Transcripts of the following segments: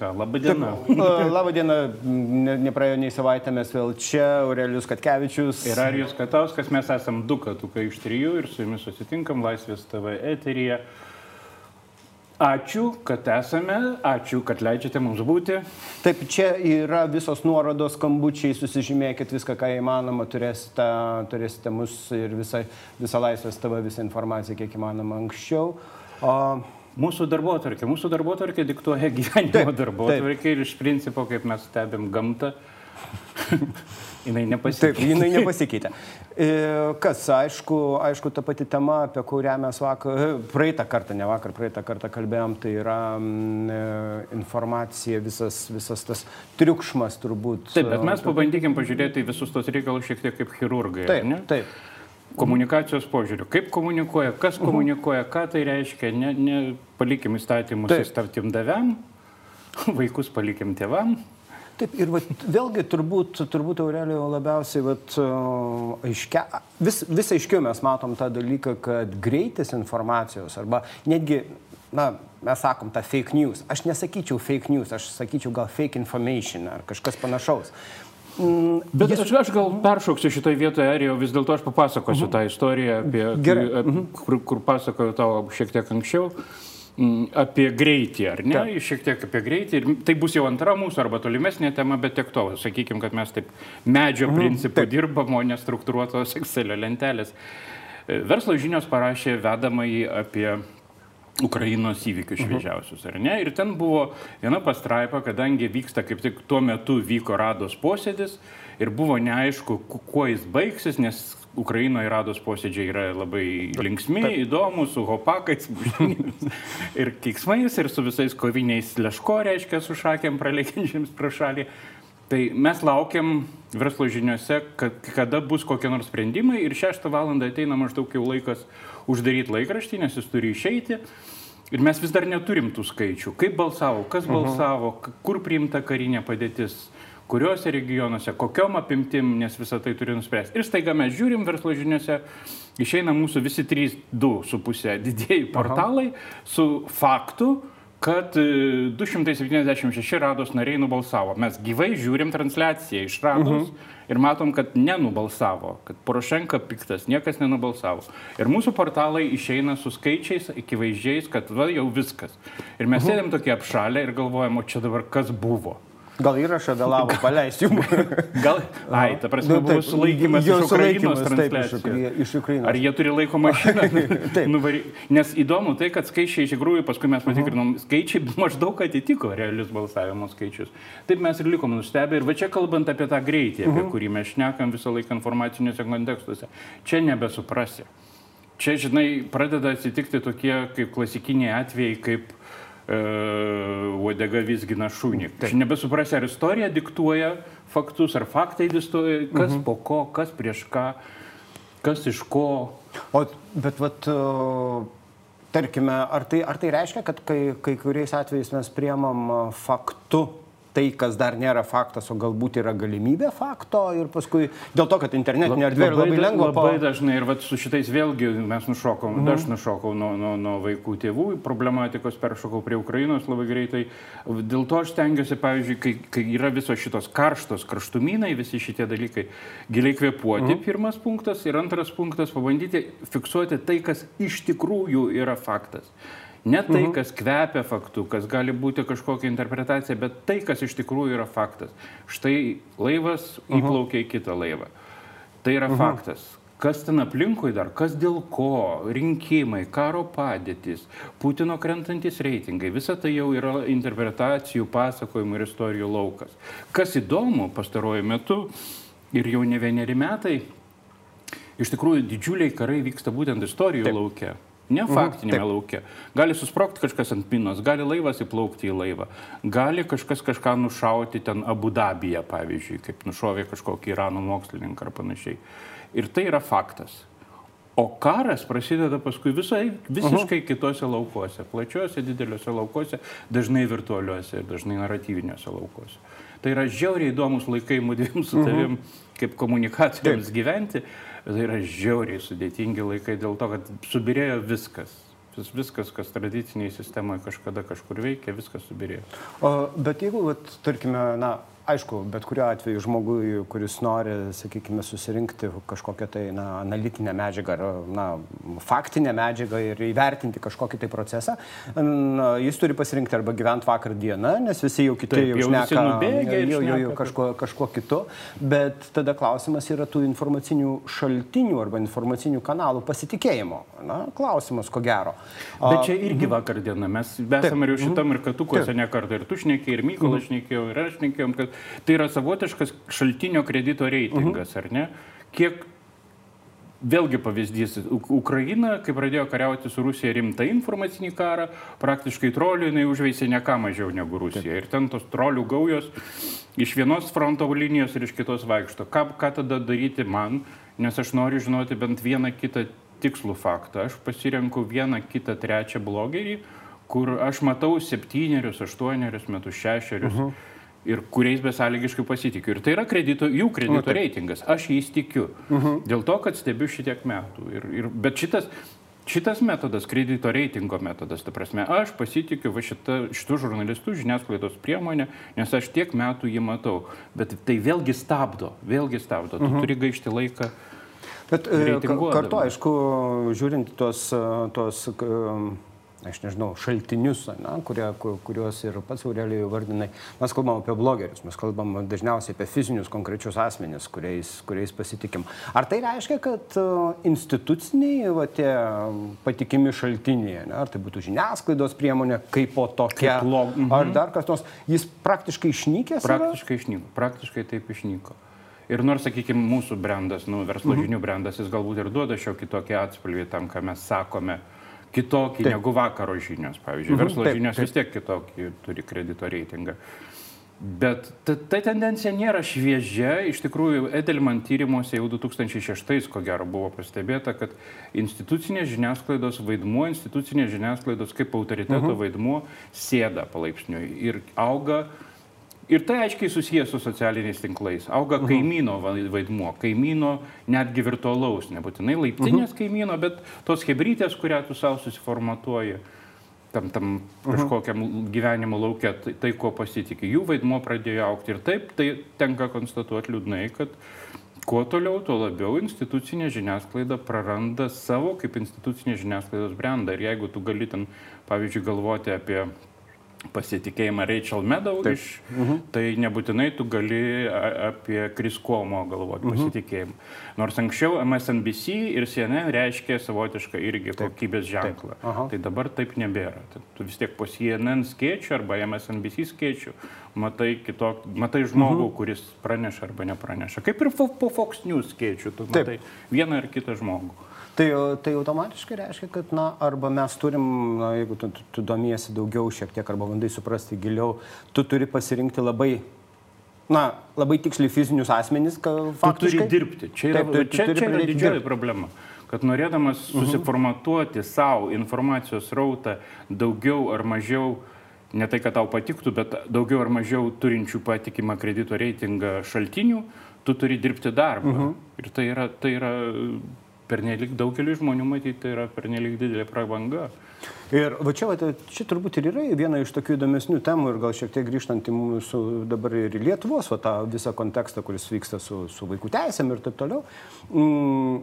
ką, laba diena. Labą dieną, ne, nepraėjo nei savaitę, mes vėl čia, Aurelius Katkevičius. Ir Arijus Katauskas, mes esam du katukai iš trijų ir su jumis susitinkam Laisvės TV eteryje. Ačiū, kad esame, ačiū, kad leidžiate mums būti. Taip, čia yra visos nuorodos, skambučiai, susižymėkit viską, ką įmanoma, turėsite, turėsite mus ir visą, visą Laisvės TV, visą informaciją, kiek įmanoma anksčiau. O, Mūsų darbo atvarkė, mūsų darbo atvarkė diktuoja gyvenimo darbo atvarkė ir iš principo, kaip mes stebim gamtą, jinai Taip, nepasikeitė. jinai nepasikeitė. E, Kas, aišku, aišku, ta pati tema, apie kurią mes vakar, e, praeitą kartą, ne vakar, praeitą kartą kalbėjom, tai yra mm, e, informacija, visas, visas tas triukšmas turbūt. Taip, bet mes pabandykim pažiūrėti visus tos reikalus šiek tiek kaip chirurgai. Taip, ne? taip. Komunikacijos požiūriu. Kaip komunikuoja, kas komunikuoja, ką tai reiškia. Ne, ne palikim įstatymus įstatym daviam, vaikus palikim tėvam. Taip, ir vat, vėlgi turbūt, turbūt Aurelio labiausiai vat, aiškia, vis, vis aiškiau mes matom tą dalyką, kad greitis informacijos arba netgi, na, mes sakom tą fake news. Aš nesakyčiau fake news, aš sakyčiau gal fake information ar kažkas panašaus. Mm, Bet aš, aš gal peršoksiu šitoje vietoje, jau vis dėlto aš papasakosiu tą istoriją, apie, Gerai. apie, kur, kur pasakojau tau šiek tiek anksčiau. mm, Apie greitį, ar ne? Taip. Šiek tiek apie greitį. Ir tai bus jau antra mūsų arba tolimesnė tema, bet tiek to. Sakykime, kad mes taip medžio principu dirbam, o ne struktūruotos Excel lentelės. E, Verslo žinios parašė vedamąjį apie Ukrainos įvykius šviežiausius, ar ne? Ir ten buvo viena pastraipa, kadangi vyksta kaip tik tuo metu vyko rados posėdis ir buvo neaišku, ku- kuo jis baigsis, nes Ukrainoje rados posėdžiai yra labai linksmi, įdomus, su hopakais, ir kiksmais, ir su visais koviniais leško, reiškia, su šakėm praleidžiančiams pro šalį. Tai mes laukiam verslo žiniuose, kad, kada bus kokie nors sprendimai ir 6 val. ateina maždaug jau laikas uždaryti laikraštį, nes jis turi išeiti. Ir mes vis dar neturim tų skaičių. Kaip balsavo, kas balsavo, k- kur priimta karinė padėtis, kuriuose regionuose, kokiom apimtim, nes visą tai turi nuspręsti. Ir staiga mes žiūrim verslo žiniuose, išeina mūsų visi trys, du su pusė didėjai portalai su faktu, kad e, 276 rados nariai nubalsavo. Mes gyvai žiūrim transliaciją iš rados ir matom, kad nenubalsavo, kad Porošenka piktas, niekas nenubalsavo. Ir mūsų portalai išeina su skaičiais, akivaizdžiais, kad va jau viskas. Ir mes sėdėm tokie apšalę ir galvojam, o čia dabar kas buvo. Gal įrašą vėlavo paleisti jums. Gal, ai, ta prasme, Nu, buvo sulaikymas iš Ukrainos iš transliacijos. Ukrai- iš Ukrainos. Ar jie turi laiko mašiną? Taip. Nuvary... Nes įdomu tai, kad skaičiai iš tikrųjų, paskui mes patikrinom, skaičiai maždaug atitiko realius balsavimo skaičius. Taip mes ir likom nustebę. Ir va čia kalbant apie tą greitį, apie kurį mes šnekam visą laiką informaciniuose kontekstuose, čia nebesuprasi. Čia, žinai, pradeda atsitikti tokie kaip klasikiniai atvejai, kaip uodega visgina šūnį. Čia nebesuprasi, ar istorija diktuoja faktus, ar faktai diktuoja, kas po ko, kas prieš ką, kas iš ko. O, bet, vat, tarkime, ar tai, ar tai reiškia, kad kai, kai kuriais atvejais mes priemam faktu tai, kas dar nėra faktas, o galbūt yra galimybė fakto ir paskui dėl to, kad internetinė erdvė yra labai lengva. Labai dažnai ir vat, su šitais vėlgi mes nušokom, mm. aš nušokau nuo, nuo, nuo vaikų tėvų problematikos, peršokau prie Ukrainos labai greitai. Dėl to aš stengiuosi, pavyzdžiui, kai, kai yra visos šitos karštos kraštumynai, visi šitie dalykai, giliai kvepuoti, mm. pirmas punktas, ir antras punktas, pabandyti fiksuoti tai, kas iš tikrųjų yra faktas. Ne tai, Mhm. kas kvepia faktu, kas gali būti kažkokia interpretacija, bet tai, kas iš tikrųjų yra faktas. Štai laivas įplaukė į kitą laivą. Tai yra faktas. Kas ten aplinkui dar, kas dėl ko, rinkimai, karo padėtis, Putino krentantis reitingai, visa tai jau yra interpretacijų, pasakojimų ir istorijų laukas. Kas įdomu pastaruoju metu ir jau ne vieneri metai, iš tikrųjų didžiuliai karai vyksta būtent istorijų. Taip. laukia. Ne faktinėme taip. laukia. Gali susprogti kažkas ant pinos, gali laivas įplaukti į laivą, gali kažkas kažką nušauti ten Abu Dabyje, pavyzdžiui, kaip nušovė kažkokį Irano mokslininką ar panašiai. Ir tai yra faktas. O karas prasideda paskui visai, visiškai -huh. kitose laukuose, plačiuose, dideliuose laukuose, dažnai virtualiuose ir dažnai naratyviniuose laukuose. Tai yra žiauriai įdomus laikai mūdėm su tavim, -huh. kaip komunikacijoms gyventi, bet tai yra žiauriai sudėtingi laikai dėl to, kad subirėjo viskas. Vis, viskas, kas tradiciniai sistemoje kažkada kažkur veikia, viskas subirėjo. O, bet jeigu, vat, tarkime, na, aišku, bet kuriuo atveju žmogui, kuris nori, sakykime, susirinkti kažkokią tai na, analitinę medžiagą ar na, faktinę medžiagą ir įvertinti kažkokį tai procesą, na, jis turi pasirinkti arba gyventi vakar dieną, nes visi jau kiti Taip, jau jau šneka nubėgę ir jau, jau, jau šneka, kažkuo, kažkuo kitu, bet tada klausimas yra tų informacinių šaltinių arba informacinių kanalų pasitikėjimo. Na, klausimas, ko gero. Bet čia irgi vakar diena, mes esame ir jau šitam ir katukuose ne kartą, ir tu šnekėjai, ir Mykolas šnekėjo, ir aš šnekėjom, kad tai yra savotiškas šaltinio kredito reitingas, ar ne? Kiek Vėlgi pavyzdys, Uk- Ukraina, kai pradėjo kariauti su Rusija rimtą informacinį karą, praktiškai trolių jinai užveisė ne ką mažiau negu Rusija. Ir ten tos trolių gaujos iš vienos fronto linijos ir iš kitos vaikšto. Ką, ką tada daryti man, nes aš noriu žinoti bent vieną kitą tikslų faktą. Aš pasirenku vieną kitą trečią blogerį, kur aš matau septynerius, aštuonerius metus, šešerius. Uh -huh ir kuriais besąlygiškai pasitikiu. Ir tai yra kredito, jų kredito reitingas. Aš jais tikiu. Uh -huh. Dėl to, kad stebiu šitiek metų. Ir, ir, bet šitas, šitas metodas, kredito reitingo metodas, ta prasme, aš pasitikiu va šita, šitų žurnalistų žiniasklaidos priemonė, nes aš tiek metų jį matau. Bet tai vėlgi stabdo, vėlgi stabdo. Tu uh -huh. turi gaišti laiką. Bet e, kartu, aišku, žiūrint tos, tos aš nežinau, šaltinius, na, kurie, ku- kuriuos ir pats Aurelijai vardinai, mes kalbam apie blogerius, mes kalbam dažniausiai apie fizinius konkrečius asmenis, kuriais, kuriais pasitikim. Ar tai reiškia, kad e, instituciniai va, tie patikimi šaltiniai, ne, ar tai būtų žiniasklaidos priemonė kaip po tokia, Kaip log- mhm. ar dar kas nors, jis praktiškai išnykęs? yra? Praktiškai išnyko. Praktiškai taip išnyko. Ir nors, sakykime, mūsų brandas, nu, verslo Mhm. žinių brandas, jis galbūt ir duoda šiokį tokį atspalvį tam, ką mes sakome, kitokį Taip. negu vakaro žinios. Pavyzdžiui, Mhm, verslo taip, žinios taip. vis tiek kitokį turi kredito reitingą. Bet ta, ta tendencija nėra šviežia. Iš tikrųjų, Edelman tyrimuose jau 2006 ko gero buvo pastebėta, kad institucinės žiniasklaidos vaidmuo, institucinės žiniasklaidos kaip autoriteto uh -huh. vaidmuo sėda palaipsniui ir auga. Ir tai aiškiai susijęs su socialiniais tinklais. Auga uh -huh. kaimyno va- vaidmuo, kaimyno netgi virtualaus, nebūtinai laiptinės uh -huh. kaimyno, bet tos hebrytės, kurią tu savo susiformatuoji tam, tam kažkokiam gyvenimo laukia, tai, tai ko pasitikė. Jų vaidmo pradėjo aukti ir taip, tai tenka konstatuoti liūdnai, kad kuo toliau, tuo labiau institucinė žiniasklaida praranda savo kaip institucinė žiniasklaidos brandą. Ir jeigu tu gali ten, pavyzdžiui, galvoti apie pasitikėjimą Rachel Meadow, Taip. iš, tai nebūtinai tu gali apie Kriskomo galvoti pasitikėjimą. Nors anksčiau MSNBC ir CNN reiškė savotišką irgi kokybės ženklą. Aha. Tai dabar taip nebėra. Tai Tu vis tiek po CNN skėčių arba MSNBC skėčių matai, kitok, matai žmogų, kuris praneša arba nepraneša. Kaip ir po Fox News skėčių, tu Taip. matai vieną ar kitą žmogų. Tai, tai automatiškai reiškia, kad, na, arba mes turim, na, jeigu tu, tu, tu domiesi daugiau šiek tiek, arba bandai suprasti giliau, tu turi pasirinkti labai, na, labai tiksliai fizinius asmenys, ką Tu turi faktiškai. dirbti. Čia yra, Taip, tu- tu čia, čia yra didžioji dirbti. problema. Kad norėdamas susiformatuoti savo informacijos rautą daugiau ar mažiau, ne tai, kad tau patiktų, bet daugiau ar mažiau turinčių patikimą kredito reitingą šaltinių, tu turi dirbti darbą. Ir tai yra, tai yra pernelik daugeliu žmonių matyti, tai yra pernelik didelė prabanga. Ir va čia, va, čia turbūt ir yra viena iš tokių įdomesnių temų ir gal šiek tiek grįžtant į mūsų dabar ir Lietuvos, va, tą visą kontekstą, kuris vyksta su, su vaikų teisėm ir taip toliau. Mm,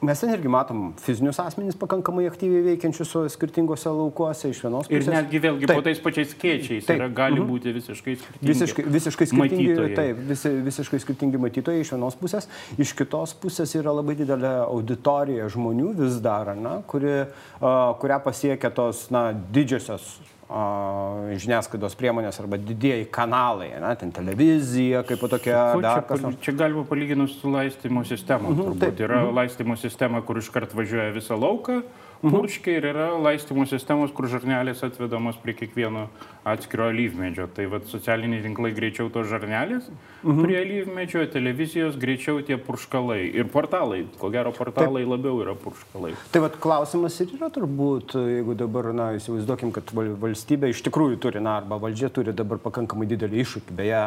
mes ten irgi matom fizinius asmenys pakankamai aktyviai veikiančius skirtingose laukuose iš vienos Ir pusės. netgi vėlgi Taip. po tais pačiais skėčiais Taip. yra, gali būti visiškai skirtingi. Visiškai, visiškai skirtingi, matytojai. taip, visi, visiškai skirtingi matytojai iš vienos pusės, iš kitos pusės yra labai didelė auditorija žmonių vis dar, na, kuri, a, kurią pasiekia tos na, didžiosios žiniasklaidos priemonės arba didieji kanalai, na, ten televizija, kaip tokia, Ko dar čia, kas čia galima palyginus su laistymo sistema. Mhm, taip, turbūt yra mhm. laistymo sistema, kur iškart važiuoja visą lauką, purškiai ir yra laistymo sistemos, kur žarnelės atvedamos prie kiekvieno atskiro alyvmedžio. Tai vad socialiniai tinklai greičiau tos žarnelės mhm. prie alyvmedžio, televizijos greičiau tie purškalai. Ir portalai, ko gero portalai taip. labiau yra purškalai. Tai vad klausimas ir yra turbūt, jeigu dabar, na, įsivaizduokim, kad val- valstybė iš tikrųjų turi, na, arba valdžia turi dabar pakankamai didelį iššūkį. Beje,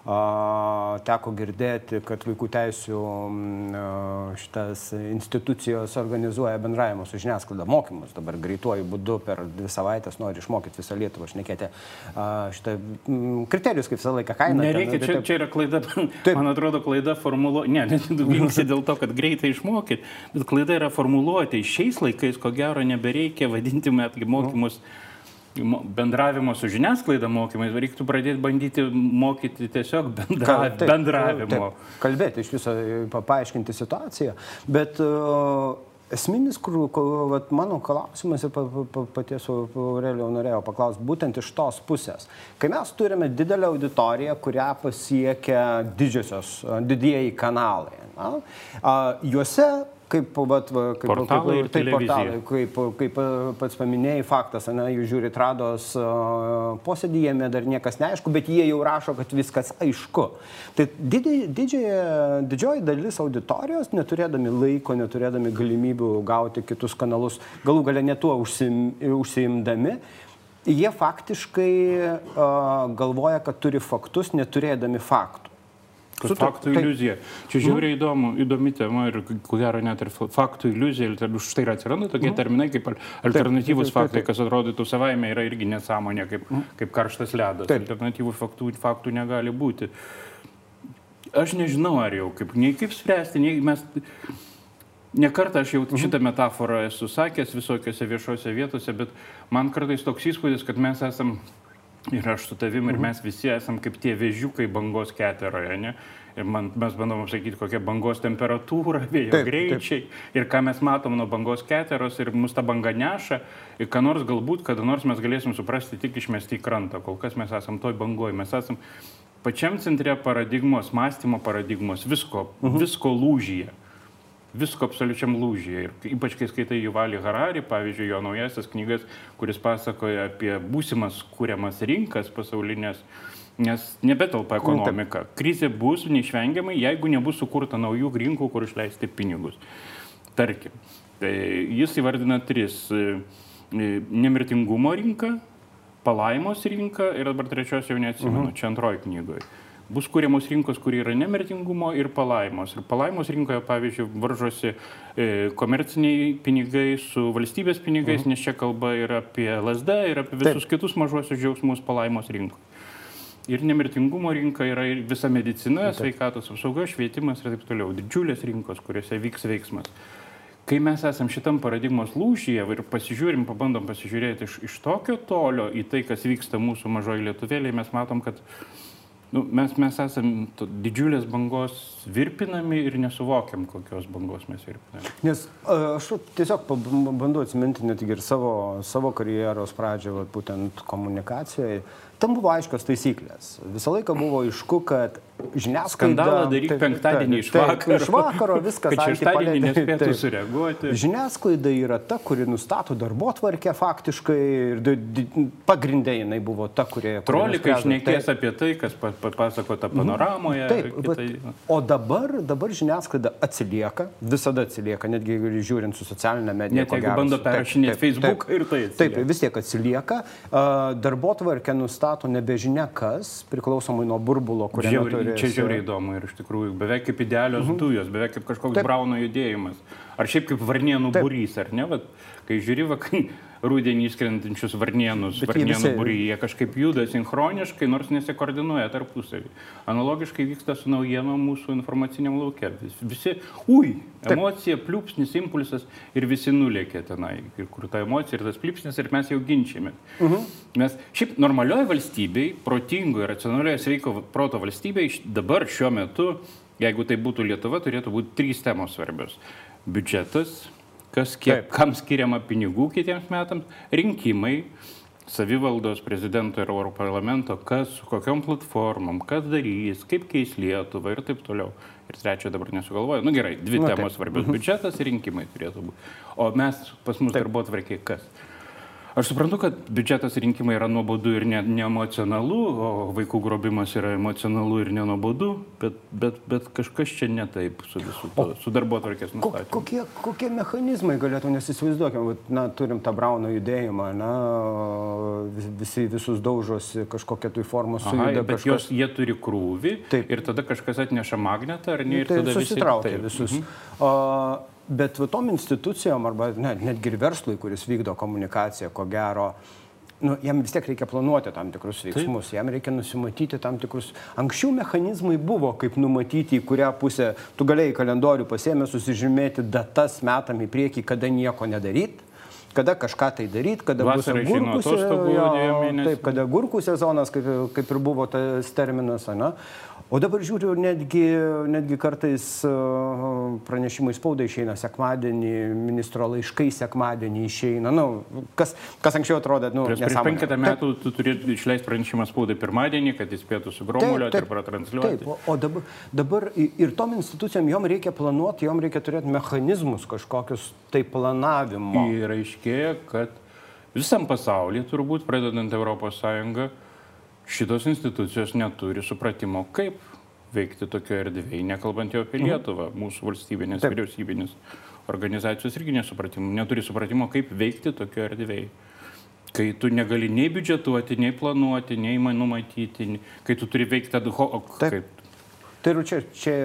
Teko girdėti, kad vaikų teisų šitas institucijos organizuoja bendravimą su žiniasklaida, mokymus. Dabar greituoju būdu per dvi savaitės nori išmokyti visą Lietuvą, šnekėti šitą kriterijus, kaip visą laiką kainą. Nereikia, ten, čia, taip, čia yra klaida, taip. man atrodo, klaida formuluoti, ne, neginksi dėl to, kad greitai išmokyti, bet klaida yra formuluoti. Šiais laikais, ko gero, nebereikia vadinti metgi mokymus. Nu bendravimo su žiniasklaida mokymais, reiktų pradėti bandyti mokyti tiesiog bendra, taip, bendravimo. Taip, kalbėti iš viso, paaiškinti situaciją, bet uh, esminis, kur, vat, mano klausimas ir pa, pa, paties Aurelio norėjau paklausti, būtent iš tos pusės. Kai mes turime didelę auditoriją, kurią pasiekia didžiosios, didieji kanalai, na, uh, juose kaip, vat, va, kaip, portalai kaip, taip, portalai, kaip, kaip pats paminėjai, faktas, ne, jūs žiūrit rados posėdį, jame dar niekas neaišku, bet jie jau rašo, kad viskas aišku. Tai didžioji, didžioji dalis auditorijos, neturėdami laiko, neturėdami galimybių gauti kitus kanalus, galų galę netuo užsim, užsiimdami, jie faktiškai uh, galvoja, kad turi faktus, neturėdami faktų. Su faktų tai... iliuzija. Čia žiauriai įdomu, įdomi tema ir ko gero net ir faktų iliuzija. Ir už tai atsiranda tokie mm. terminai kaip alternatyvus taip, faktai, taip, taip. kas atrodytų savaime yra irgi nesąmonė, kaip, mm. kaip karštas ledas. Taip. Alternatyvų faktų, faktų negali būti. Aš nežinau, ar jau kaip, nei kaip spręsti, nei mes... Nekartą aš jau mhm. šitą metaforą esu sakęs visokiose viešose vietose, bet man kartais toks įspūdis, kad mes esam Ir aš su tavim ir mhm. mes visi esam kaip tie vėžiukai bangos keteroje, ne? Ir man, mes bandom sakyti, kokia bangos temperatūra, vėjo taip, greičiai taip. ir ką mes matom nuo bangos keteros ir mus ta banga neša. Ir ką nors galbūt, kada nors mes galėsim suprasti tik išmesti į krantą. Kol kas mes esam toj bangoje, mes esam pačiam centre paradigmos, mąstymo paradigmos, visko, mhm. visko lūžyje visko absoliučiam lūžyje. Ir ypač kai skaitai Juvalį Harari, pavyzdžiui, jo naujasias knygas, kuris pasakoja apie būsimas kūriamas rinkas pasaulinės, nes nebetelpa ekonomika. Krizė bus neišvengiamai, jeigu nebus sukurta naujų rinkų, kur išleisti pinigus. Tarkim, tai jis įvardina tris e, e, - nemirtingumo rinką, palaimos rinką ir dabar trečios jau neatsimenu, uh mhm. -huh. čia antroji knygoje bus kūriamos rinkos, kur yra nemirtingumo ir palaimos. Ir palaimos rinkoje, pavyzdžiui, varžosi e, komerciniai pinigai su valstybės pinigais, mhm. nes čia kalba yra apie lasdą ir apie visus Taip. kitus mažuosius džiaugsmus palaimos rinkoje. Ir nemirtingumo rinka yra ir visa medicina, Taip. sveikatos apsauga, švietimas ir taip toliau. Didžiulės rinkos, kuriuose vyks veiksmas. Kai mes esam šitam paradigmos lūšyje ir pasižiūrim, pabandom pasižiūrėti iš, iš tokio tolio į tai, kas vyksta mūsų mažoji lietuvėlė, mes matom, kad nu, mes, mes esam didžiulės bangos virpinami ir nesuvokiam, kokios bangos mes virpiname. Nes aš tiesiog bandau atsiminti net ir savo, savo karjeros pradžią, va, būtent komunikacijoje. Tam buvo aiškios taisyklės. Visą laiką buvo aišku, kad žiniasklaida. Skandalą daryti penktadienį iš vakaro. Iš vakaro viskas. Kad šeštadienį nespėtų taip. sureaguoti. Žiniasklaida yra ta, kuri nustato darbo tvarkę faktiškai ir pagrindė jinai buvo ta, kurie... Trolikai išnekės apie tai, kas papasakota mhm. panoramoje. Taip, kitai... bet, o dabar, dabar žiniasklaida atsilieka, visada atsilieka, netgi žiūrint su socialinė medija. Net jeigu bando perrašinėti Facebook taip, ir tai. Atsilieka. Taip, vis tiek atsilieka. Darbo tvarkę nustato nebežinia kas, priklausomai nuo burbulo, kurį turi. Čia žiauriai įdomu ir iš tikrųjų beveik kaip idealios mhm. dujos, beveik kaip kažkoks Taip. brauno judėjimas. Ar šiaip kaip varnienų burys, ar ne? Vat, kai žiūri, va, kai rūdienį išskrendančius varnienus, Bet varnienų visi... būry, jie kažkaip juda sinchroniškai, nors nesikoordinuoja tarpusavį. Analogiškai vyksta su naujieno mūsų informaciniam laukia. Visi, ui, emocija, Taip. pliūpsnis, impulsas ir visi nulėkė tenai. Ir kur ta emocija ir tas pliūpsnis ir mes jau ginčiame. Uh mhm. -huh. Mes šiaip normalioje valstybėje, protingoje, racionalioje, sveiko proto valstybėje dabar šiuo metu, jeigu tai būtų Lietuva, turėtų būti trys temos svarbios. Biudžetas, kas kiek, Taip. kam skiriama pinigų kitiems metams, rinkimai, savivaldos prezidento ir Euro parlamento, kas su kokiam platformom, kas darys, kaip keis Lietuvą ir taip toliau. Ir trečio dabar nesugalvoju. Na nu, gerai, dvi Na, temos svarbios - biudžetas ir rinkimai turėtų būti. O mes pas mus darbo atvarkiai kas? Aš suprantu, kad biudžetas rinkimai yra nuobodu ir neemocionalu, ne, ne o vaikų grobimas yra emocionalu ir nenuobodu, bet, bet, bet kažkas čia ne taip su, visu to, su darbo tvarkės nustatymu. Kokie, kokie mechanizmai galėtų, nes įsivaizduokim, na, turim tą Brauno judėjimą, na, visi visus daužosi kažkokią tai formą sujuda. Bet kažkas... jos, jie turi krūvį Taip. ir tada kažkas atneša magnetą ar ne ir tai tada visi. visus. Mhm. O, Bet tom institucijom arba ne, netgi ir verslui, kuris vykdo komunikaciją, ko gero, nu, jam vis tiek reikia planuoti tam tikrus veiksmus, Taip. jam reikia nusimatyti tam tikrus. Anksčiau mechanizmai buvo, kaip numatyti, į kurią pusę tu galėjai kalendorių pasiemę susižymėti datas metam į priekį, kada nieko nedaryti kada kažką tai daryti, kada Vasarą bus agurkų sezonas. Taip, kada agurkų sezonas, kaip, kaip ir buvo tas terminas, ne? O dabar žiūriu, netgi, netgi kartais pranešimai spaudai išeina sekmadienį, ministro laiškai sekmadienį išeina. Nu, kas, kas anksčiau atrodė, nu, prieš, prieš penketą metų taip. tu turi išleisti pranešimą spaudai pirmadienį, kad jis spėtų sugromulio ir pratransliuoti. Taip, o dabar, dabar ir tom institucijom jom reikia planuoti, jom reikia turėti mechanizmus kažkokius tai planavimo. Ir aiškėja, kad visam pasaulyje, turbūt pradedant Sąjungą, šitos institucijos neturi supratimo, kaip veikti tokioje erdvėje, nekalbant jau apie mhm. Lietuvą, mūsų valstybinės, Taip. vyriausybinės organizacijos irgi nesupratimo, neturi supratimo, kaip veikti tokioje erdvėje. Kai tu negali nei biudžetuoti, nei planuoti, nei numatyti, kai tu turi veikti ad hoc. Kaip... Tai ir čia, čia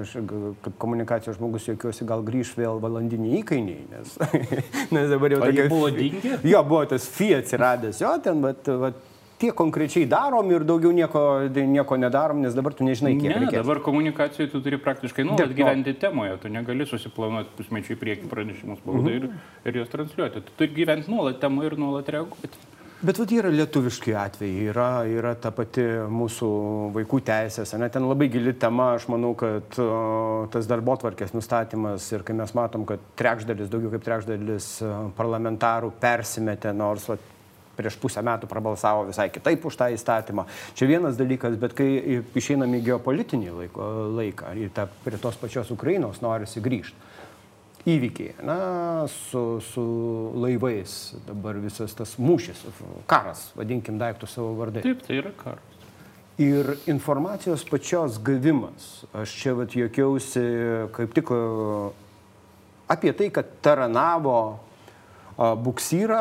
aš, kaip komunikacijos žmogus, jokiuosi, gal grįž vėl valandiniai įkainiai, nes, nes dabar jau tokia... Buvo dingi? Jo, buvo tas FI atsiradęs, jo, ten, bet, bet tiek konkrečiai darom ir daugiau nieko, nieko nedarom, nes dabar tu nežinai, kiek ne, reikės. Dabar komunikacijoje tu turi praktiškai nuolat gyventi temoje, tu negali susiplanuoti pusmečiai prieki pranešimus spaudai mhm. ir, ir juos transliuoti. Tu turi gyventi nuolat temoje ir nuolat reaguoti. Bet vat yra lietuviški atvejai, yra, yra ta pati mūsų vaikų teisės, ne, ten labai gili tema, aš manau, kad o, tas darbo tvarkės nustatymas ir kai mes matom, kad trečdalis, daugiau kaip trečdalis parlamentarų persimetė, nors vat, prieš pusę metų prabalsavo visai kitaip už tą įstatymą. Čia vienas dalykas, bet kai išeinam į geopolitinį laiko, laiką, į tą, prie tos pačios Ukrainos norisi grįžti. Įvykiai, na, su, su laivais, dabar visas tas mūšis, karas, vadinkim daiktų savo vardai. Taip, tai yra karas. Ir informacijos pačios gavimas. Aš čia vat jokiausi kaip tik apie tai, kad Taranavo buksyrą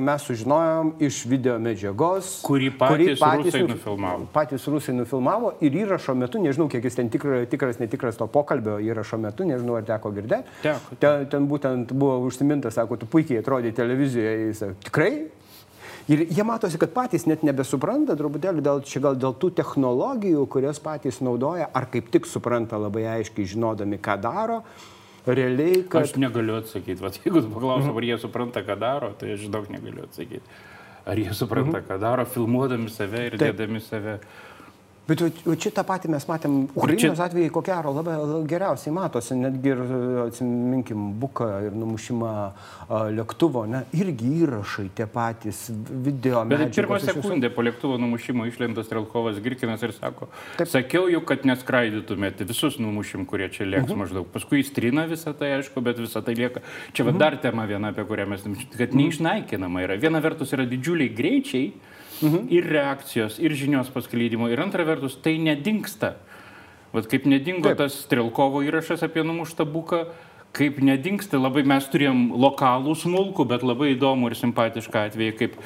mes sužinojom iš video medžiagos, kurį patys, kurį patys rusai nufilmavo. Patys rusai nufilmavo ir įrašo metu, nežinau, kiek jis ten tikra, tikras, netikras to pokalbio įrašo metu, nežinau, ar teko girdėti. Teko. Ten, ten būtent buvo užsimintas, sako, tu puikiai atrodai televizijoje, jis tikrai? Ir jie matosi, kad patys net nebesupranta, truputėlį dėl, čia gal dėl tų technologijų, kurias patys naudoja, ar kaip tik supranta labai aiškiai, žinodami, ką daro realiai, kad... Aš negaliu atsakyti, Vat, jeigu mhm. ar jie supranta, ką daro, tai aš daug negaliu atsakyti. Ar jie supranta, mhm. ką daro, filmuodami save ir Taip. dėdami save Bet čia tą patį mes matėm, Ukrainos čia... atveju, ko gero, labai geriausiai matosi, netgi ir, atsiminkim, buką ir numušimą lėktuvo, ne, irgi įrašai tie patys, video. Bet pirmą sekundę po lėktuvo numušimo išlenda Strelkovas Girkinas ir sako, Taip. sakiau jau, kad neskraidytumėte visus numušim, kurie čia lėks mhm. maždaug. Paskui įstrina visą tai, aišku, bet visą tai lieka. Čia mhm. dar tema viena, apie kurią mes, kad neišnaikinama yra. Viena vertus yra didžiuliai greičiai mhm. ir reakcijos, ir žinios paskleidimo. Ir antra vertus, tai nedingsta. Vat kaip nedingo Taip. tas Strelkovo įrašas apie numuštą buką, kaip nedingsta, labai mes turėjom lokalų smulkų, bet labai įdomų ir simpatišką atvejį, kaip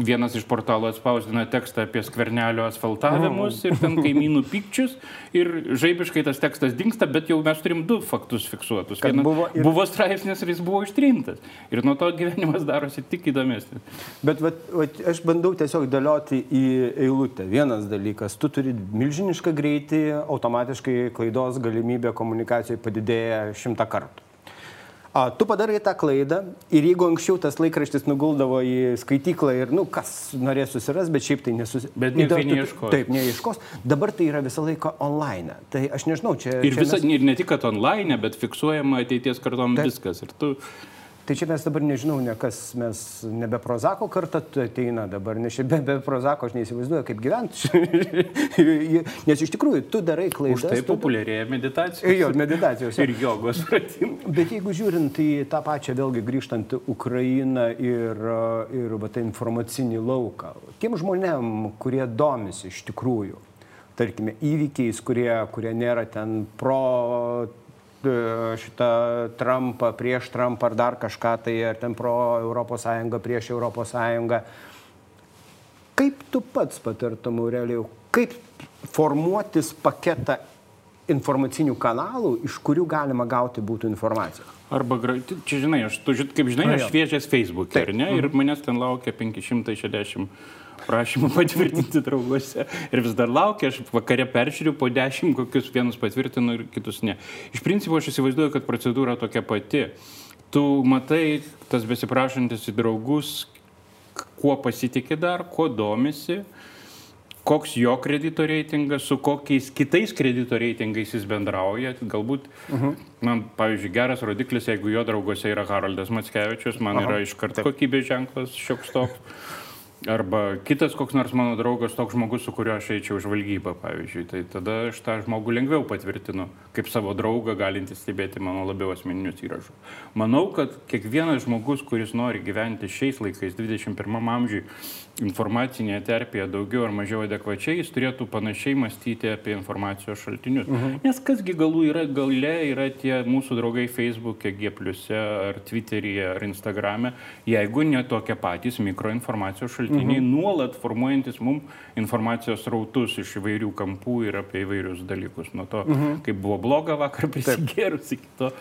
vienas iš portalų atspausdino tekstą apie skvernelio asfaltavimus ir ten kaimynų pykčius ir žaibiškai tas tekstas dinksta, bet jau mes turim du faktus fiksuotus. Vienas, buvo, ir... buvo straipsnis ir jis buvo ištrintas. Ir nuo to gyvenimas darosi tik įdomesnis. Bet vat, vat, aš bandau tiesiog dėlioti į eilutę. Vienas dalykas, tu turi milžinišką greitį, automatiškai klaidos galimybė komunikacijoje padidėja šimtą kartų. A, tu padarai tą klaidą ir jeigu anksčiau tas laikraštis nuguldavo į skaityklą ir, nu, kas norės susirasti, bet šiaip tai nesusiras. Bet nieko neieškos. Taip, neieškos. Dabar tai yra visą laiką online. Tai aš nežinau, čia... Ir, čia visa, mes... ir ne tik, kad online, bet fiksuojama ateities kartom taip. viskas. Ir tu Tai čia mes dabar nežinau, ne kas mes nebe prozako kartą ateina dabar, nes be, be prozako aš neįsivaizduoju, kaip gyventi. nes iš tikrųjų, tu darai klaidas. Už tai tu... populiarėja meditacijos. Jo, meditacijos. ir jogos pratimai. Bet jeigu žiūrint į tą pačią, vėlgi grįžtant Ukrainą ir, ir va, tą informacinį lauką, tiem žmonėm, kurie domisi iš tikrųjų, tarkime, įvykiais, kurie, kurie nėra ten pro šitą Trumpą, prieš Trumpą ar dar kažką, tai ar ten pro ES, prieš ES. Kaip tu pats patartum, Aurelijau, kaip formuotis paketą informacinių kanalų, iš kurių galima gauti būtų informaciją? Arba, čia žinai, aš, tu, kaip žinai, aš šviežias Facebook'e, ar ne? Ir mhm. manęs ten laukia 560 prašymų patvirtinti drauguose. Ir vis dar laukia, aš vakare peržiūriu po dešimt, kokius vienus patvirtinu ir kitus ne. Iš principo aš įsivaizduoju, kad procedūra tokia pati. Tu matai, tas besiprašantis į draugus, kuo pasitikė dar, kuo domisi, koks jo kredito reitingas, su kokiais kitais kredito reitingais jis bendrauja. Galbūt, uh mhm. -huh. man, pavyzdžiui, geras rodiklis, jeigu jo draugose yra Haraldas Matskevičius, man Aha, yra iškart kokybės ženklas šioks toks. Arba kitas koks nors mano draugas, toks žmogus, su kuriuo aš eičiau žvalgybą, pavyzdžiui. Tai tada aš tą žmogų lengviau patvirtinu, kaip savo draugą galinti stebėti mano labiau asmeninius įrašus. Manau, kad kiekvienas žmogus, kuris nori gyventi šiais laikais, 21 amžiui, informacinėje terpėje daugiau ar mažiau adekvačiai, jis turėtų panašiai mąstyti apie informacijos šaltinius. Mhm. Nes kasgi galų yra gale, yra tie mūsų draugai Facebook'e, G, ar Twitter'yje, ar Instagram'e, jeigu ne tokie patys mikroinformacijos šaltiniai mhm. nuolat formuojantis mums informacijos rautus iš įvairių kampų ir apie įvairius dalykus. Nuo to, mhm. kaip buvo bloga vakar prisigėrus iki to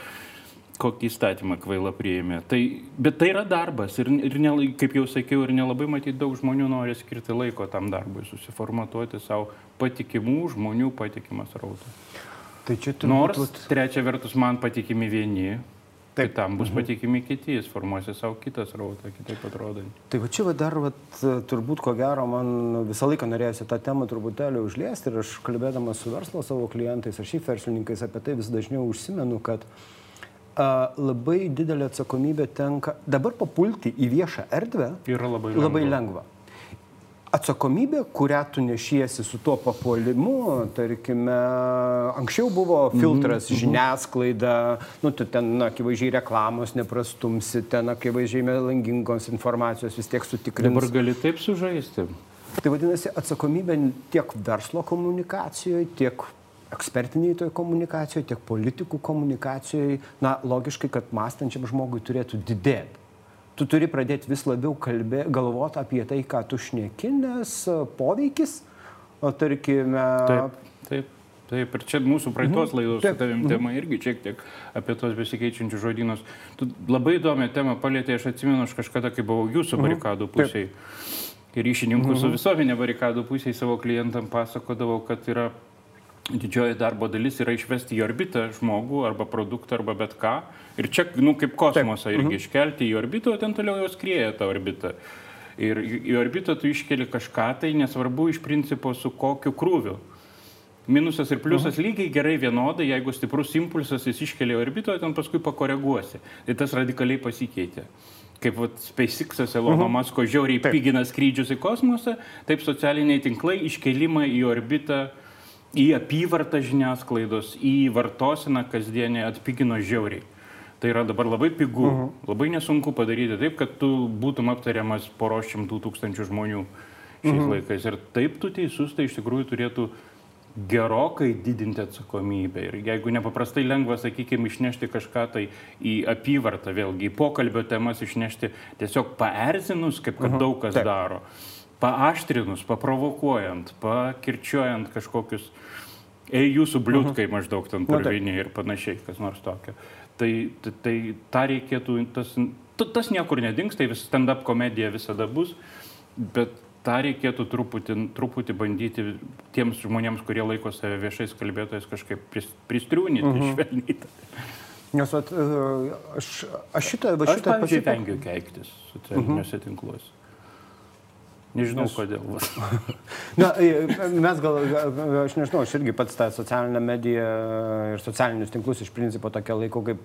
kokį įstatymą kvailą priėmė. Tai, bet tai yra darbas ir, ir ne, kaip jau sakiau, ir nelabai matyti daug žmonių nori skirti laiko tam darbui, susiformatuoti savo patikimų žmonių patikimas rautas. Tai čia turbūt... Nors, trečia vertus, man patikimi vieni, Taip. Kitam bus mhm. patikimi kiti, jis formuosi savo kitą srautą, kitaip atrodant. Tai va čia va dar, va, turbūt ko gero, man visą laiką norėjusi tą temą truputėlį užliesti ir aš kalbėdamas su verslo savo klientais ar šiaip verslininkais apie tai vis dažniau užsimenu, kad a, labai didelė atsakomybė tenka dabar papulti į viešą erdvę. Yra labai lengva. Labai lengva atsakomybė, kurią tu nešiesi su tuo papuolimu, tarkime, anksčiau buvo mhm, filtras mm -hmm. žiniasklaida, nu, tu ten akivaizdžiai reklamos neprastumsi, ten akivaizdžiai melangingos informacijos vis tiek sutikrinti. Dabar gali taip sužaisti. Tai vadinasi, atsakomybė tiek verslo komunikacijoje, tiek ekspertiniai toj komunikacijoje, tiek politikų komunikacijoje, na, logiškai, kad mąstančiam žmogui turėtų didėti tu turi pradėti vis labiau kalbė, galvoti apie tai, ką tu šneki, nes e, poveikis, o tarkime. Taip, taip. Taip, ir čia mūsų praeitos mhm. laidos su tavim mhm. tema irgi šiek tiek apie tos besikeičiančius žodynus. Tu labai įdomią temą palėtė, aš atsimenu, aš kažkada, kai buvau jūsų mhm. barikadų pusėje, ryšininkų su visuomenė barikadų pusėje savo klientam pasakodavau, kad yra didžioji darbo dalis yra išvesti į orbitą žmogų arba produktą arba bet ką. Ir čia, nu, kaip kosmosą irgi mhm. iškelti į orbitą, o ten toliau jau skrieja ta orbita. Ir į orbitą tu iškeli kažką, tai nesvarbu iš principo su kokiu krūviu. Minusas ir pliusas mhm. lygiai gerai vienodai, jeigu stiprus impulsas jis iškelia į orbitą, o ten paskui pakoreguosi. Tai tas radikaliai pasikeitė kaip vat, SpaceX'as Elono mhm. Masko žiauriai taip. pigina skrydžius į kosmosą, taip socialiniai tinklai iškelimą į orbitą uh, į apyvartą žiniasklaidos, į vartosiną kasdienį atpigino žiauriai. Tai yra dabar labai pigu, uh mhm. -huh. labai nesunku padaryti taip, kad tu būtum aptariamas poro šimtų tūkstančių žmonių šiais uh mhm. -huh. laikais. Ir taip tu teisus, tai iš tikrųjų turėtų gerokai didinti atsakomybę. Ir jeigu nepaprastai lengva, sakykime, išnešti kažką tai į apyvartą, vėlgi į pokalbio temas išnešti, tiesiog paerzinus, kaip kad uh mhm. -huh. daug kas Taip. daro paaštrinus, paprovokuojant, pakirčiuojant kažkokius, ei jūsų bliūtkai -huh. maždaug ten purviniai ir panašiai, kas nors tokio. Tai, tai, tai tą reikėtų, tas, tas niekur nedings, tai vis stand-up komedija visada bus, bet tą reikėtų truputį, truputį bandyti tiems žmonėms, kurie laiko save viešais kalbėtojais kažkaip pristriūnyti, uh -huh. švelniai. Nes at, aš, aš šitą, va, šitą aš, pavyzdžiui, vengiu keiktis socialiniuose uh -huh. tinkluose. Nežinau, Nes... kodėl. Na, mes gal, aš nežinau, aš irgi pats tą socialinę mediją ir socialinius tinklus iš principo tokia laikau kaip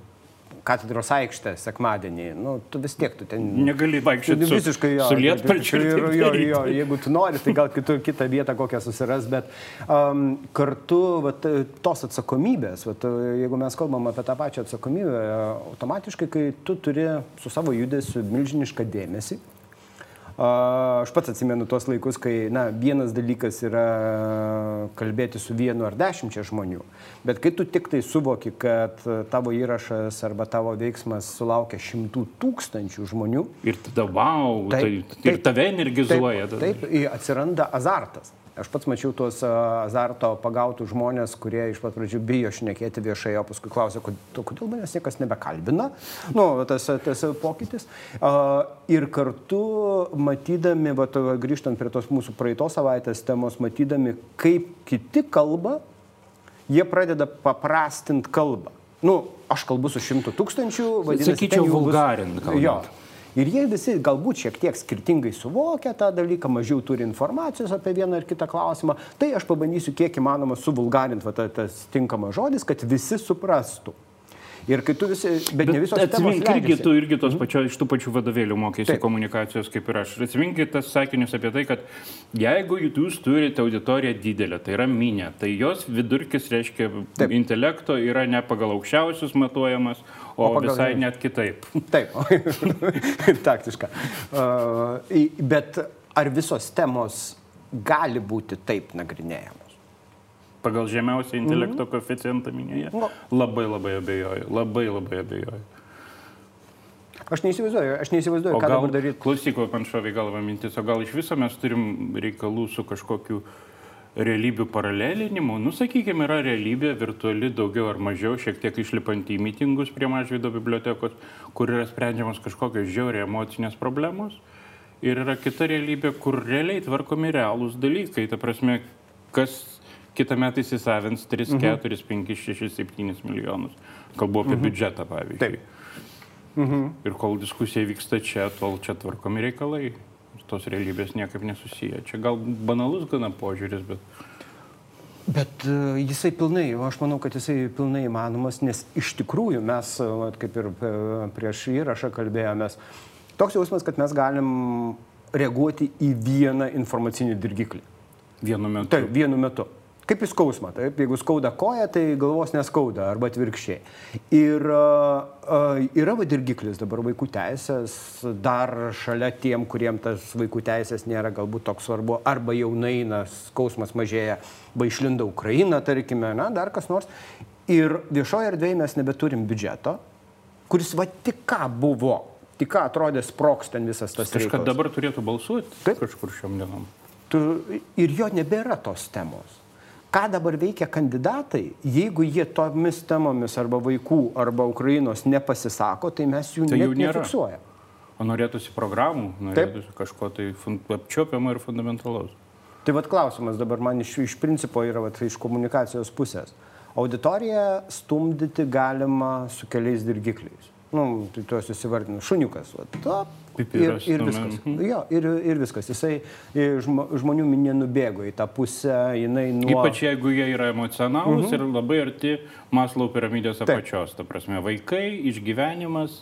katedros aikštę sekmadienį, nu, tu vis tiek tu ten... Negali vaikščioti su, visiškai jo. su lietpalčiu. Ir, jo, jo, jeigu tu nori, tai gal kitur, kitą vietą kokią susiras, bet um, kartu vat, tos atsakomybės, vat, jeigu mes kalbam apie tą pačią atsakomybę, automatiškai, kai tu turi su savo judesiu milžinišką dėmesį, Aš pats atsimenu tuos laikus, kai na, vienas dalykas yra kalbėti su vienu ar dešimčia žmonių, bet kai tu tik tai suvoki, kad tavo įrašas arba tavo veiksmas sulaukia šimtų tūkstančių žmonių, Ir tada, wow, Taip, tai, tai ir taip, tave energizuoja. Taip, taip atsiranda azartas. Aš pats mačiau tuos azarto pagautų žmonės, kurie iš pat pradžių bijo šnekėti viešai, o paskui klausia, "Kod- to- kodėl manęs niekas nebekalbina. Nu, tas, tas pokytis. Ir kartu matydami, va, grįžtant prie tos mūsų praeitos savaitės temos, matydami, kaip kiti kalba, jie pradeda paprastinti kalbą. Nu, aš kalbu su šimtu tūkstančių, vadinasi, Sakyčiau, ten jau bus- vulgarint kalbant. Jo. Ir jie visi galbūt šiek tiek skirtingai suvokia tą dalyką, mažiau turi informacijos apie vieną ar kitą klausimą. Tai aš pabandysiu kiek įmanoma suvulgarinti va, ta- tas tinkamas žodis, kad visi suprastų. Ir kai tu visi, bet, bet ne visos Atsimink, irgi tu irgi tos pačios, iš tų pačių vadovėlių mokėsi Taip. komunikacijos kaip ir aš. Atsiminkit tas sakinius apie tai, kad jeigu jūs turite auditoriją didelę, tai yra minė, tai jos vidurkis reiškia Taip. intelekto yra ne pagal aukščiausius matuojamas, o, O pagal visai net kitaip. Taip, taktiška. Uh, bet ar visos temos gali būti taip nagrinėjamos? Pagal žemiausią intelekto koeficientą minėje. Nu. Labai labai abejoju, labai labai abejoju. Aš neįsivaizduoju, aš neįsivaizduoju, O ką gal, dabar daryti. klausyk, man šovė į galvą mintis, o gal iš viso mes turim reikalų su kažkokiu realybių paralelinimu? Nu, sakykime, yra realybė virtuali daugiau ar mažiau, šiek tiek išlipant į mitingus prie Mažvydo bibliotekos, kur yra sprendžiamos kažkokios žiauriai emocinės problemos. Ir yra kita realybė, kur realiai tvarkomi realūs dalykai. Ta prasme, kas kitą metą įsisavins 3, 4, 5, 6, 7 milijonus. Kalbu apie biudžetą, pavyzdžiui. Taip. Ir kol diskusija vyksta čia, tol čia tvarkomi reikalai. Ir Tos realybės niekaip nesusiję. Čia gal banalus gana požiūris, bet Bet e, jisai pilnai, aš manau, kad jisai pilnai įmanomas, nes iš tikrųjų mes, e, kaip ir e, prieš įrašą kalbėjomės, toks jausmas, kad mes galim reaguoti į vieną informacinį dirgiklį. vienu metu. Taip, vienu metu. Kaip į skausmą, taip, jeigu skauda koja, tai galvos neskauda, arba atvirkščiai. Ir yra va dirgiklis dabar vaikų teisės, dar šalia tiem, kuriem tas vaikų teisės nėra galbūt toks svarbu, arba jaunai, na, skausmas mažėja, va išlinda Ukraina, tarkime, na, dar kas nors. Ir viešoje erdvėje mes nebeturim biudžeto, kuris va tik ką buvo, tik ką atrodė sproks ten visas tas Kažkas dabar turėtų balsuoti Taip. kažkur šiom dienom. Tu, ir jo nebėra tos temos. Ką dabar veikia kandidatai, jeigu jie tomis temomis arba vaikų, arba Ukrainos nepasisako, tai mes jų Tai jų nėra. nefiksuojam. O norėtųsi programų, norėtųsi kažko tai apčiuopiamo ir fundamentalaus. Tai vad klausimas dabar man iš, iš principo yra vat, iš komunikacijos pusės. Auditoriją stumdyti galima su keliais dirgikliais. Nu, tai tuos įsivardinu. Šuniukas. Top, ir, Pipiras ir stumia. viskas. Jo, ir, ir viskas. Jisai žmo, žmonių minė nubėgo į tą pusę, jinai nuo... Ypač jeigu jie yra emocionalūs mhm. ir labai arti Maslau piramidės Taip. apačios. Ta prasme, vaikai, išgyvenimas,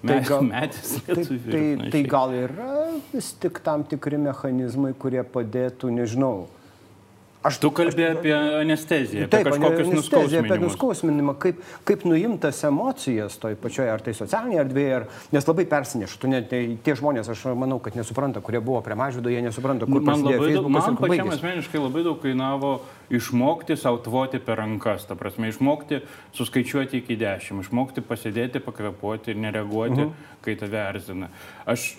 Tai mes, gal- medis. Tai, ir tai, tai panašiai. gal yra vis tik tam tikri mechanizmai, kurie padėtų, nežinau. Aš Tu kalbėjai apie anesteziją, apie Taip, kažkokius anestezija, apie nuskausminimą, kaip, kaip nuimtas emocijas toj pačioje, ar tai socialinėje erdvėje, ar, nes labai persineša. Tu net tai, tie žmonės, aš manau, kad nesupranta, kurie buvo prie mažvido, jie nesupranta, kur Man labai daug, man pačiam asmeniškai labai daug kainavo išmokti sautvoti per rankas, ta prasme, išmokti suskaičiuoti iki dešimt, išmokti pasėdėti, pakvepuoti ir nereaguoti, -huh. kai tave erzina. Aš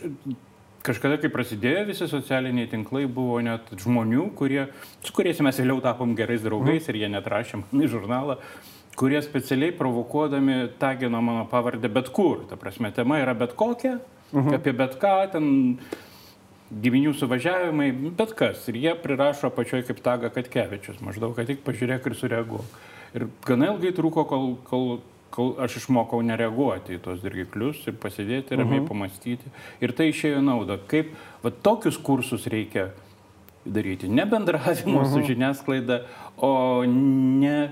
kažkada, kai prasidėjo visi socialiniai tinklai, buvo net žmonių, kurie, su kuriais mes vėliau tapom gerais draugais ir jie net rašė man į žurnalą kurie specialiai provokuodami tagino mano pavardę bet kur. Ta prasme, tema yra bet kokia, uh -huh. apie bet ką, ten giminių suvažiavimai, bet kas. Ir jie prirašo apačioje kaip taga Katkevičius, maždaug, kad tik pažiūrėk ir sureaguok. Ir gana ilgai truko, kol, kol, kol aš išmokau nereaguoti į tos dirgiklius ir pasidėti ramiai uh -huh. pamastyti. Ir tai išėjo nauda. Kaip, va tokius kursus reikia daryti. Ne bendravimo uh -huh. su žiniasklaida, o ne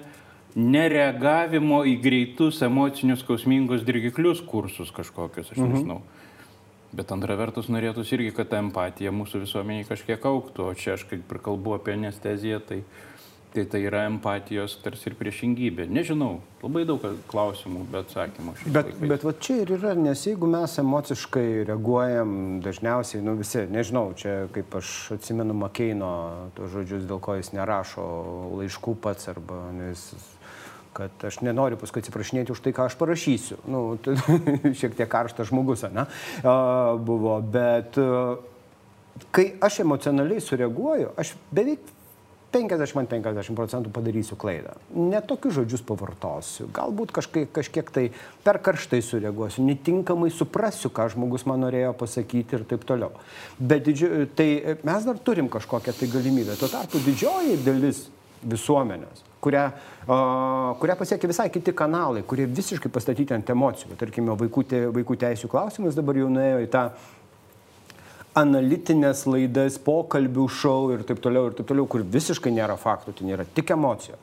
nereagavimo į greitus emocinius skausmingus dirgiklius kursus kažkokius, aš nežinau. Mhm. Bet antra vertus norėtųsi irgi, kad ta empatija mūsų visuomeniai kažkiek auktų, o čia aš kaip ir kalbu apie anesteziją, tai, tai tai yra empatijos tarsi ir priešingybė. Nežinau, labai daug klausimų, bet atsakymų. Bet, laikais. bet va čia ir yra, nes jeigu mes emociškai reaguojam dažniausiai, nu visi, nežinau, čia kaip aš atsimenu Makeino, tos žodžius, dėl ko jis nerašo laiškų pats arba nes kad aš nenoriu paskui atsiprašinėti už tai, ką aš parašysiu. Nu, tai, šiek tiek karštas žmogus, ne, buvo, bet kai aš emocionaliai sureaguoju, aš beveik 50-50 procentų padarysiu klaidą. Netokius žodžius pavartosiu, galbūt kažkaip, kažkiek tai per karštai sureaguosiu, netinkamai suprasiu, ką žmogus man norėjo pasakyti ir taip toliau. Bet didžio, tai mes dar turim kažkokią tai galimybę. Tuo tarpu didžioji dalis visuomenės kurią, kurią pasiekia visai kiti kanalai, kurie visiškai pastatyti ant emocijų. Tarkime, vaikų, te, vaikų teisų klausimas dabar jau nuėjo į tą analitinės laidas, pokalbių šou ir taip toliau, ir taip toliau, kur visiškai nėra faktų, tai nėra tik emocija.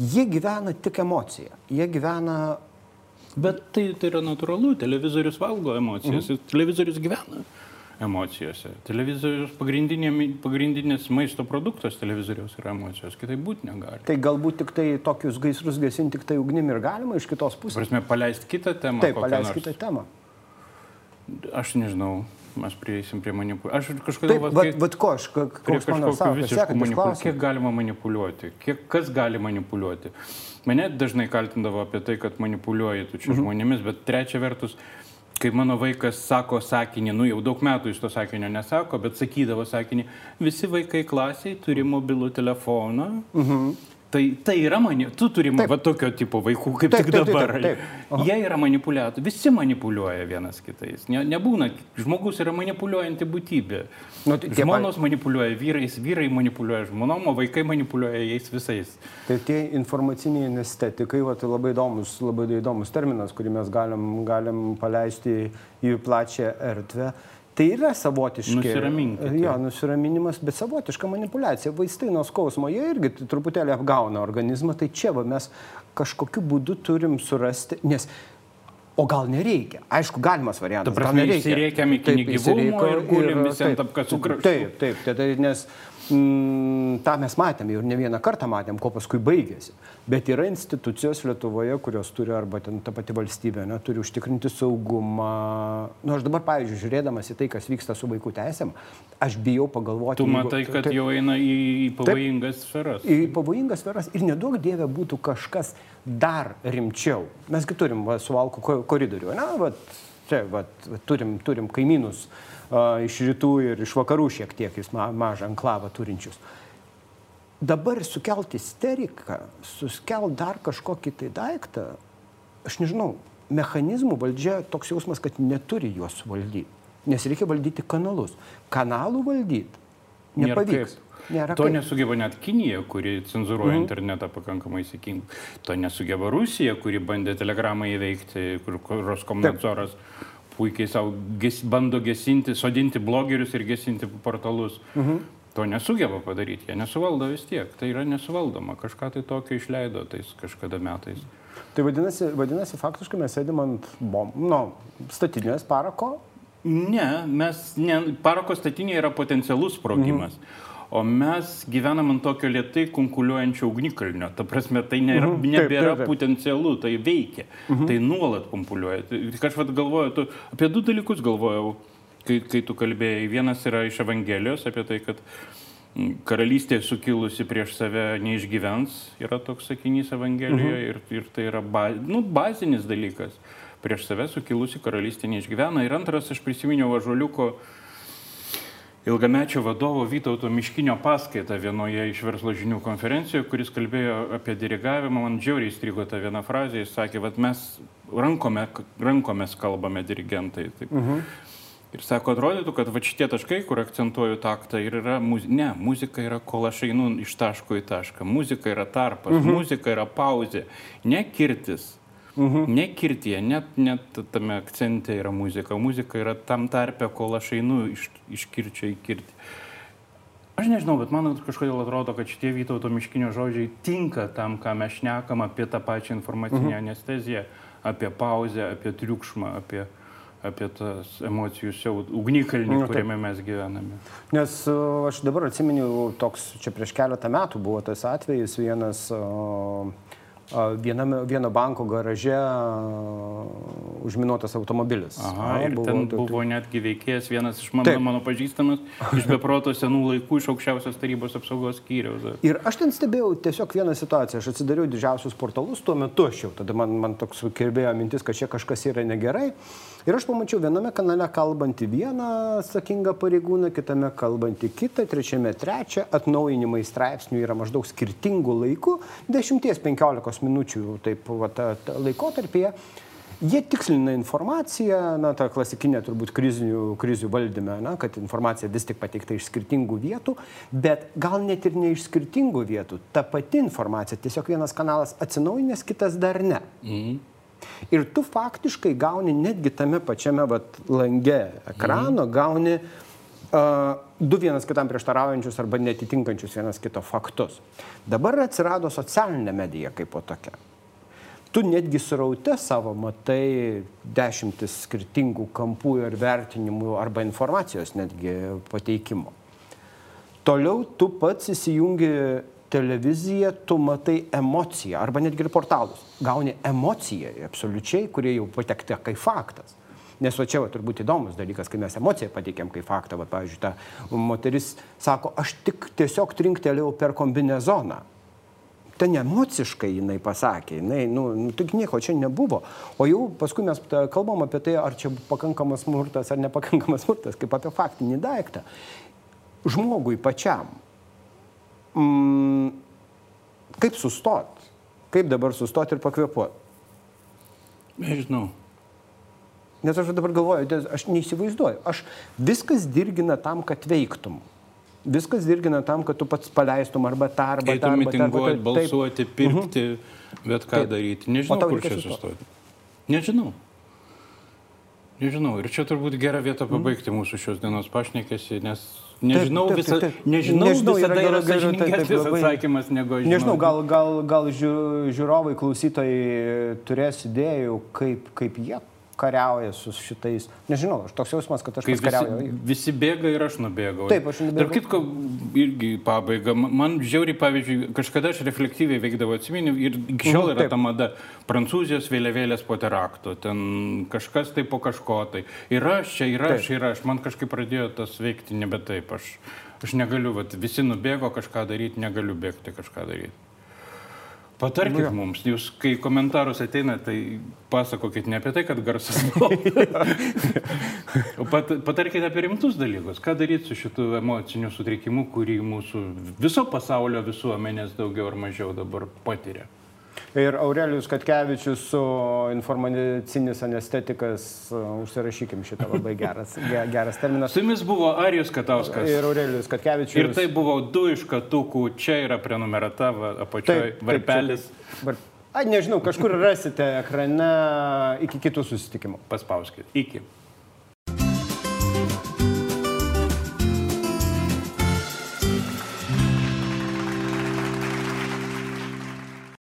Jie gyvena tik emociją. Jie gyvena Bet tai, tai yra natūralu, televizorius valgo emocijas, mhm. televizorius gyvena emocijose. Televizorius pagrindinis maisto produktas televizoriaus yra emocijos, kitaip būti negali. Tai galbūt tik tai tokius gaisrus gesinti tik tai ugnim ir galima iš kitos pusės. Prasme, paleisti kitą temą. Taip, paleisti kitą temą. Aš nežinau, mes prieisim prie manipuliacijos. Aš kažkodėl... Taip, bet, bet ko, aš kažkokiu visišku manipuliuoti. Kiek galima manipuliuoti? Kiek, kas gali manipuliuoti? Mane dažnai kaltindavo apie tai, kad manipuliuoji tu čia mhm. žmonėmis, bet trečia vertus, kai mano vaikas sako sakinį, nu jau daug metų iš to sakinio nesako, bet sakydavo sakinį, visi vaikai klasiai turi mobilų telefoną. Mhm. Tai, tai yra mani, tu turi va tokio tipo vaikų, kaip taip, tik dabar. Taip, taip, taip. Jie yra manipuliatoriai, visi manipuliuoja vienas kitais. Ne, nebūna, žmogus yra manipuliuojanti būtybė. Nu, tai, Žmonos tie... manipuliuoja vyrais, vyrai manipuliuoja žmonom, o vaikai manipuliuoja jais visais. Tai tie informaciniai estetikai, va, tai labai įdomus, labai įdomus terminas, kurį mes galim, galim paleisti į plačią erdvę. Tai yra savotiški. Nusiraminkite. Jo, nusiraminimas, bet savotiška manipulacija. Vaistai nuo skausmo, jie irgi truputėlį apgauna organizmą, tai čia va, mes kažkokiu būdu turim surasti, nes O gal nereikia? Aišku, galimas variantas. Dabar mes įsireikiam iki gyvūnų ir gulim visi ant apkasų kraštų. Taip, taip, taip, tai, nes mm, tą mes matėme ir ne vieną kartą matėm, ko paskui baigėsi. Bet yra institucijos Lietuvoje, kurios turi, arba ten ta pati valstybė, ne, turi užtikrinti saugumą. Nu, aš dabar, pavyzdžiui, žiūrėdamas į tai, kas vyksta su vaikų teisėm, aš bijau pagalvoti. Tu matai, jeigu, kad tai, jau eina į, pavojingas taip, sferas. Į pavojingas sferas ir nedaug dievė būtų kažkas dar rimčiau. Mesgi turim va, suvalkų koridorių, na, va, čia va, turim, turim kaimynus iš rytų ir iš vakarų šiek tiek jis ma, mažą enklavą turinčius. Dabar sukelti isteriką, sukelti dar kažkokį tai daiktą, aš nežinau, mechanizmų valdžia toks jausmas, kad neturi juos valdyti. Nes reikia valdyti kanalus. Kanalų valdyti nepavyks. Nėra to kaip. nesugeba net Kinija, kuri cenzuruoja mhm. internetą pakankamai sėkmingai. To nesugeba Rusija, kuri bandė telegramą įveikti, kur Roskomnadzoras puikiai savo ges, bando gesinti, sodinti blogerius ir gesinti portalus. Mhm. To nesugeba padaryti, jie nesuvaldo vis tiek. Tai yra nesuvaldoma. Kažką tai tokio išleido tais kažkada metais. Tai vadinasi, vadinasi faktiškai mes sėdim ant bom, nu, statinės parako? Ne, mes, ne, parako statinė yra potencialus sprogimas. Mhm. O mes gyvenam ant tokio lietai kunkuliuojančio ugnikalnio. Ta prasme, tai nėra, uh mhm. nebėra taip, taip, taip. potencialu, tai veikia. Uh mhm. Tai nuolat kumpuliuoja. Tai Kažkaip galvoju, tu, apie du dalykus galvojau, kai, kai tu kalbėjai. Vienas yra iš Evangelijos apie tai, kad karalystė sukilusi prieš save neišgyvens, yra toks sakinys Evangelijoje uh -huh. ir, ir tai yra ba, nu, bazinis dalykas. Prieš save sukilusi karalystė neišgyvena. Ir antras, aš prisiminiau Ažuoliuko ilgamečio vadovo Vytauto Miškinio paskaitą vienoje iš verslo žinių konferencijų, kuris kalbėjo apie dirigavimą, man džiauriai strigo ta viena frazė, jis sakė, kad mes rankome, rankomis kalbame dirigentai. Taip. Uh -huh. Ir sako, atrodytų, kad va šitie taškai, kur akcentuoju taktą, ir yra muzika. Ne, muzika yra, kol aš einu iš taško į tašką. Muzika yra tarpas, uh mhm. -huh. muzika yra pauzė, ne kirtis. Mhm. Ne kirtie, net, net tame akcente yra muzika. Muzika yra tam tarpe, kol aš einu iš, iš kirčio į kirtį. Aš nežinau, bet man kažkodėl atrodo, kad šitie Vytauto miškinio žodžiai tinka tam, ką mes šnekam apie tą pačią informacinę mhm. anesteziją, apie pauzę, apie triukšmą, apie, apie tas emocijų siaut, ugnikalnį, nu, kuriame mes gyvename. Nes aš dabar atsimenu, toks čia prieš keletą metų buvo tas atvejis, vienas uh, viename, vieno banko garaže užminuotas automobilis. Aha, A, ir buvo, ten buvo tai... netgi veikėjas vienas iš mano, Taip. mano pažįstamas, iš beproto senų laikų, iš aukščiausios tarybos apsaugos skyriaus. Ir aš ten stebėjau tiesiog vieną situaciją, aš atsidariau didžiausius portalus, tuo metu aš jau, tada man, man toks kirbėjo mintis, kad čia kažkas yra negerai. Ir aš pamačiau viename kanale kalbantį vieną atsakingą pareigūną, kitame kalbantį kitą, trečiame trečią, atnaujinimai straipsnių yra maždaug skirtingų laikų, 10-15 minučių taip va, ta, ta laikotarpėje. Jie tikslina informaciją, na, ta klasikinė turbūt krizinių, krizių valdyme, na, kad informacija vis tik pateikta iš skirtingų vietų, bet gal net ir ne iš skirtingų vietų. Ta pati informacija, tiesiog vienas kanalas atsinaujinęs, kitas dar ne. Mhm. Ir tu faktiškai gauni netgi tame pačiame vat, lange ekrano, mhm. gauni uh, du vienas kitam prieštaraujančius arba netitinkančius vienas kito faktus. Dabar atsirado socialinė medija kaip po tokia. Tu netgi sraute savo matai dešimtis skirtingų kampų ir vertinimų arba informacijos netgi pateikimo. Toliau tu pats įsijungi televiziją tu matai emociją arba netgi ir portalus. Gauni emociją absoliučiai, kurie jau patekti kaip faktas. Nes va čia va, turbūt įdomus dalykas, kai mes emociją pateikėm kaip faktą, va, pavyzdžiui, ta moteris sako, aš tik tiesiog trinktelėjau per kombinezoną. Ten emociškai jinai pasakė, jinai, nu, nu tik nieko čia nebuvo. O jau paskui mes kalbam apie tai, ar čia pakankamas smurtas ar nepakankamas smurtas, kaip apie faktinį daiktą. Žmogui pačiam mm, kaip sustot? Kaip dabar sustot ir pakvepuoti? Nežinau. Nes aš dabar galvoju, aš neįsivaizduoju. Aš viskas dirgina tam, kad veiktum. Viskas dirgina tam, kad tu pats paleistum arba tą, arba tą. Mitinguoti, balsuoti, pirkti, mhm. bet ką taip. daryti. Nežinau, kur čia sustoti. Nežinau. Nežinau. Ir čia turbūt gera vieta mhm. pabaigti mūsų šios dienos pašnekėsi, nes Nežinau, taip, taip, taip, taip. Nežinau, nežinau visada yra sąžiningesnis atsakymas negu aš. Nežinau, gal, gal, gal žiūrovai, klausytojai turės idėjų, kaip, kaip jie kariauja su šitais. Nežinau, aš toks jausmas, kad aš Kai kariauju. Visi, visi bėga ir aš nubėgau. Taip, aš nubėgau. Tarp kitko, irgi pabaiga. Man žiauri, pavyzdžiui, kažkada aš reflektyviai veikdavau, atsiminiau, ir iki šiol mhm, yra ta mada Prancūzijos vėliavėlės po terakto. Ten kažkas tai po kažko tai. Ir aš čia, ir aš, taip. ir aš. Man kažkaip pradėjo tas veikti nebe taip. Aš, aš negaliu, vat, visi nubėgo kažką daryti, negaliu bėgti kažką daryti. Patarkit nu, mums, jūs kai komentarus ateina, tai pasakokit ne apie tai, kad garsas. Pat, patarkite apie rimtus dalykus. Ką daryti su šitu emociniu sutrikimu, kurį mūsų viso pasaulio visuomenės daugiau ar mažiau dabar patiria. Ir Aurelijus Katkevičius su informacinis anestetikas, užsirašykim šitą labai geras, geras terminas. Su jumis buvo Arijus Katauskas. Ir Aurelijus Katkevičius. Ir tai buvo du iš katukų, čia yra prenumerata, apačioje varpelis. Var... Ai, nežinau, kažkur rasite ekrane iki kitų susitikimų. Paspauskit. Iki.